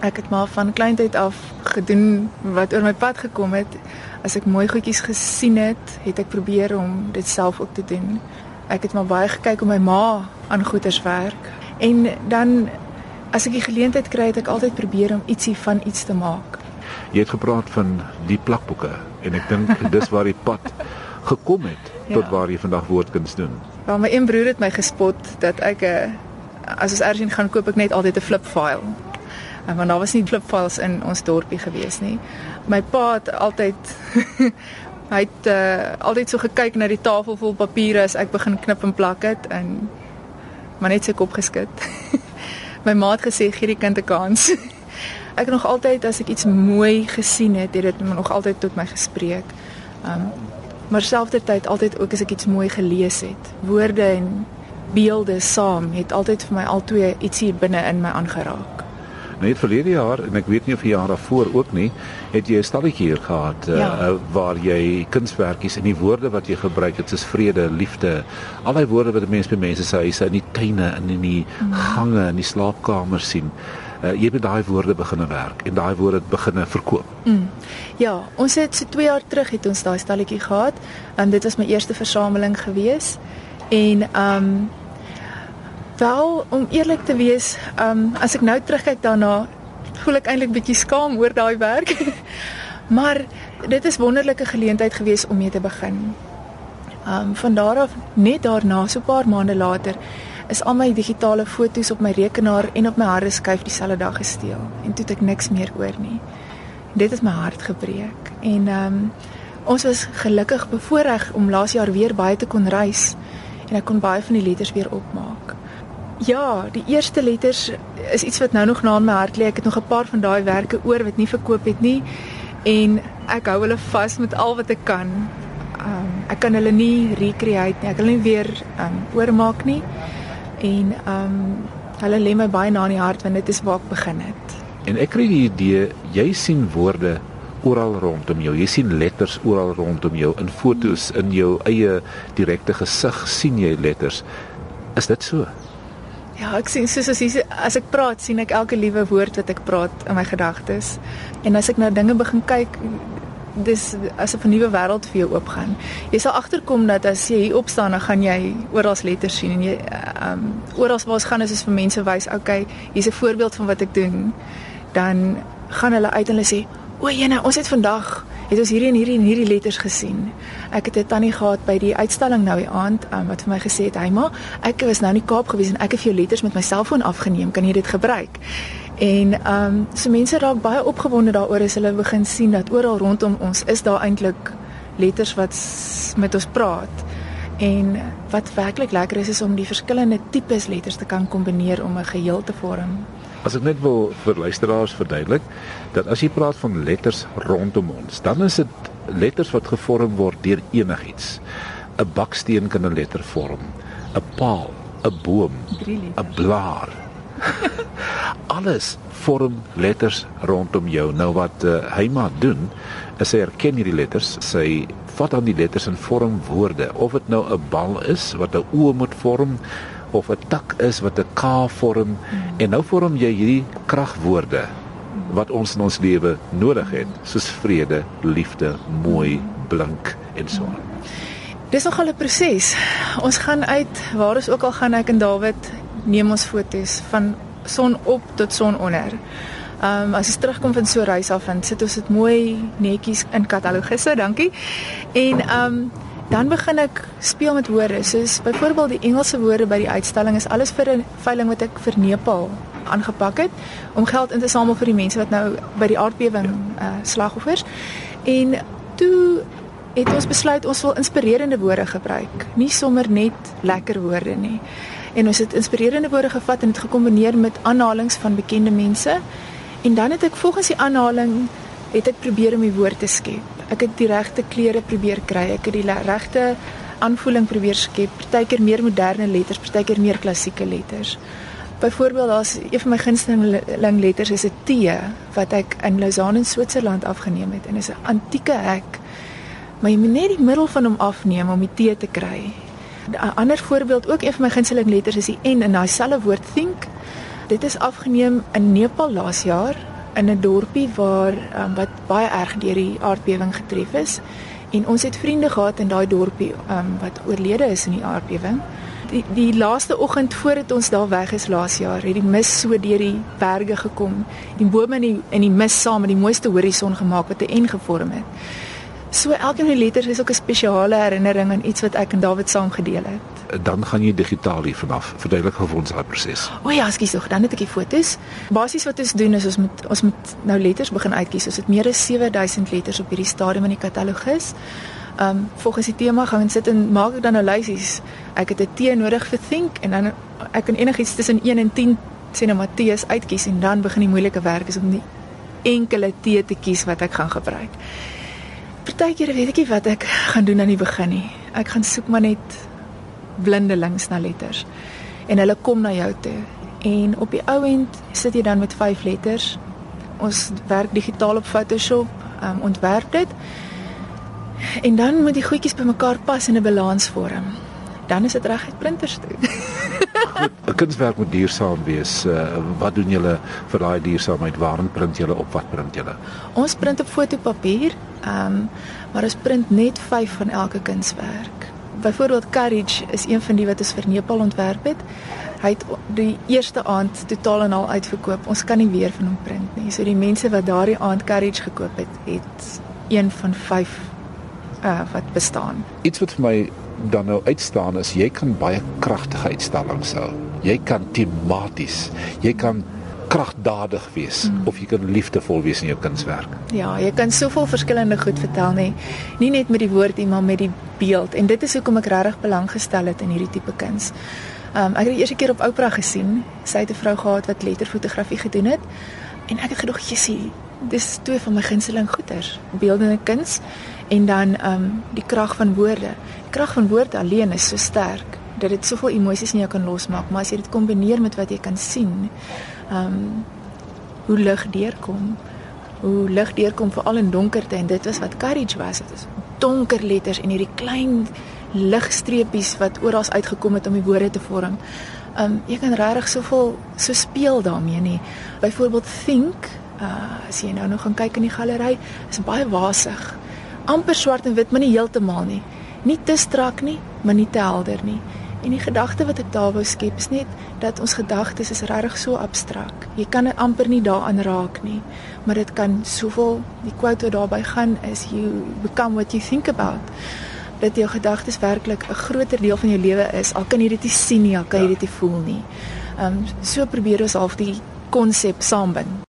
Ek het maar van kleintyd af gedoen wat oor my pad gekom het. As ek mooi goedjies gesien het, het ek probeer om dit self ook te doen. Ek het maar baie gekyk hoe my ma aan goeders werk. En dan as ek die geleentheid kry, het ek altyd probeer om ietsie van iets te maak. Jy het gepraat van die plakboeke en ek dink dis waar die pad gekom het tot Ja. waar jy vandag woordkuns doen. Wel my een broer het my gespot dat ek 'n as ons ergens gaan koop ek net altyd 'n flip file. En want daar was nie flip files in ons dorpie gewees nie. My pa het altyd hy het uh, altyd so gekyk na die tafel vol papiere as ek begin knip en plak het en maar net sy kop geskit. my ma het gesê gee die kind 'n kans. ek nog altyd as ek iets mooi gesien het, het dit nog altyd tot my gespreek. Um maar selfdertyd altyd ook as ek iets mooi gelees het. Woorde en beelde saam het altyd vir my altwee ietsie binne in my aangeraak. Net verlede jaar en ek weet nie of die jaar daarvoor ook nie, het jy 'n stalletjie hier gehad uh, Ja. uh, waar jy kunswerkies en die woorde wat jy gebruik het, soos vrede, liefde, al die woorde wat mense by mense se huise in die tuine en in die mm. gange en die slaapkamers sien. Uh, jy het met daai woorde begine werk en daai woorde begine verkoop. Mm. Ja, ons het so 2 jaar terug het ons daai stalletjie gehad. Um dit was my eerste versameling gewees. En um wel om eerlik te wees, um as ek nou terugkyk daarna, voel ek eintlik bietjie skaam oor daai werk. maar dit is wonderlike geleentheid gewees om mee te begin. Um van daar af net daarna, so 'n paar maande later, is al my digitale foto's op my rekenaar en op my harde skyf dieselfde dag gesteel en toe het ek niks meer oor nie. Dit het my hart gebreek en um ons was gelukkig bevoorreg om laas jaar weer baie te kon reis en ek kon baie van die letters weer opmaak. Ja, die eerste letters is iets wat nou nog na in my hart lê. Ek het nog 'n paar van daai werke oor wat nie verkoop het nie en ek hou hulle vas met al wat ek kan. Um ek kan hulle nie recreate nie. Ek kan hulle nie weer um oormaak nie. En um hulle lê my baie na in die hart want dit is waar ek begin het. En ek kry die idee jy sien woorde oral rondom jou. Jy sien letters oral rondom jou in fotos in jou eie direkte gesig sien jy letters. Is dit so? Ja, ek sien soos as, hier, as ek praat, sien ek elke liewe woord wat ek praat in my gedagtes. En as ek na dinge begin kyk, dis asof 'n nuwe wêreld vir jou oopgaan. Jy sal agterkom dat as jy hier opstaan, dan gaan jy oral letters sien en jy ehm um, oral waar ons gaan is is vir mense wys, okay, hier's 'n voorbeeld van wat ek doen. Dan gaan hulle uit en hulle sê, "O, jene, ons het vandag het ons hierdie en hierdie en hierdie letters gesien." Ek het 'n tannie gehad by die uitstalling nou die aand um, wat vir my gesê het, "Hey ma, ek was nou in die Kaap gewees en ek het vir jou letters met my selfoon afgeneem. Kan jy dit gebruik?" En ehm um, so mense raak baie opgewonde daaroor as hulle begin sien dat oral rondom ons is daar eintlik letters wat met ons praat. En wat werklik lekker is is om die verskillende tipes letters te kan kombineer om 'n geheel te vorm. As ek net wil vir luisteraars verduidelik dat as jy praat van letters rondom ons, dan is dit letters wat gevorm word deur enigiets. 'n Baksteen kan 'n letter vorm, 'n paal, 'n boom, 'n blaar. Alles vorm letters rondom jou. Nou wat uh, hy maar doen, is sy erken hierdie letters, sy vat aan die letters en vorm woorde. Of dit nou 'n bal is wat 'n oë moet vorm of 'n tak is wat 'n K vorm en nou vorm jy hierdie kragwoorde wat ons in ons lewe nodig het, soos vrede, liefde, mooi, blink en so aan. Dis nogal 'n proses. Ons gaan uit waar ons ook al gaan ek en Dawid neem ons fotos van son op tot son onder. Ehm um, as ons terugkom van so 'n reis af en sit ons dit mooi netjies in katalogusse, dankie. En ehm um, dan begin ek speel met woorde. Soos byvoorbeeld die Engelse woorde by die uitstalling is alles vir 'n veiling wat ek vir Nepal aangepak het om geld in te samel vir die mense wat nou by die aardbewing uh, slagoffers. En toe het ons besluit ons wil inspirerende woorde gebruik, nie sommer net lekker woorde nie. En ons het inspirerende woorde gevat en dit gekombineer met aanhalings van bekende mense. En dan het ek volgens die aanhaling het ek probeer om die woord te skep. Ek het die regte kleure probeer kry. Ek het die regte aanvoeling probeer skep. Partykeer meer moderne letters, partykeer meer klassieke letters. Byvoorbeeld daar's een van my gunsteling letters is 'n T wat ek in Lausanne in Switserland afgeneem het en is 'n antieke hek. Maar jy moet net die middel van hom afneem om die T te kry. 'n Ander voorbeeld, ook een van my gunsteling letters is die N in daai selfde woord think. Dit is afgeneem in Nepal laas jaar in 'n dorpie waar um, wat baie erg deur die aardbewing getref is. En ons het vriende gehad in daai dorpie um, wat oorlede is in die aardbewing. Die die laaste oggend voordat ons daar weg is laas jaar, het die mis so deur die berge gekom. Die bome in die in die mis saam met die mooiste horison gemaak wat 'n N gevorm het. So elkeen van die letters is ook 'n spesiale herinnering aan iets wat ek en David saam gedeel het. Dan gaan jy digitaal hier vanaf. Verduidelik vir ons daai proses. O ja, ekskuus tog, dan het ek die fotos. Basies wat ons doen is ons moet ons moet nou letters begin uitkies. Ons het meer as 7000 letters op hierdie stadium in die katalogus. Um volgens die tema gaan ons sit en maak ek dan nou lysies. Ek het 'n T nodig vir think en dan ek kan enigiets tussen 1 en 10 sê nou Matteus uitkies en dan begin die moeilike werk is om die enkele T te kies wat ek gaan gebruik. Partykeer weet ek nie wat ek gaan doen aan die begin nie. Ek gaan soek maar net blindelings na letters. En hulle kom na jou toe. En op die ou end sit jy dan met 5 letters. Ons werk digitaal op Photoshop, um, ontwerp dit. En dan moet die goedjies bymekaar pas in 'n balans vorm. Dan is dit reg uit printers toe. 'n Kunswerk moet duursaam wees. Uh, wat doen julle vir daai duursaamheid? Waarin print julle op? Wat print julle? Ons print op fotopapier. Ehm um, maar ons print net 5 van elke kunswerk. Byvoorbeeld Courage is een van die wat ons vir Nepal ontwerp het. Hy het die eerste aand totaal en al uitverkoop. Ons kan nie weer van hom print nie. So die mense wat daardie aand Courage gekoop het, het een van 5 uh wat bestaan. Iets wat vir my dan nou uitstaan is jy kan baie kragtige uitstallings hou. Jy kan tematies, jy kan kragdadig wees mm. of jy kan liefdevol wees in jou kunswerk. Ja, jy kan soveel verskillende goed vertel nie, nie net met die woord nie, maar met die beeld. En dit is hoekom ek regtig belang gestel het in hierdie tipe kuns. Um ek het die eerste keer op Oprah gesien. Sy het 'n vrou gehad wat letterfotografie gedoen het. En ek het gedog, "Jessie, dis twee van my gunsteling goeters, beeldende kuns en dan um die krag van woorde. Die krag van woorde alleen is so sterk dat dit soveel emosies in jou kan losmaak, maar as jy dit kombineer met wat jy kan sien, ehm um, hoe lig deurkom, hoe lig deurkom veral in donkerte en dit was wat courage was. Dit is donker letters en hierdie klein ligstreepies wat oral uitgekom het om die woorde te vorm. Ehm um, jy kan regtig soveel so speel daarmee nie. Byvoorbeeld think, uh as jy nou nog gaan kyk in die galery, is baie wasig. amper swart en wit, maar nie heeltemal nie. Nie te strak nie, maar nie te helder nie. En die gedagte wat ek daar wou skep is net dat ons gedagtes is regtig so abstrak. Jy kan dit amper nie daaraan raak nie, maar dit kan soveel die quote wat daarby gaan is you become what you think about. Dat jou gedagtes werklik 'n groter deel van jou lewe is. Al kan jy dit nie sien nie, al kan jy ja. dit nie voel nie. Ehm um, so probeer ons half die konsep saambind.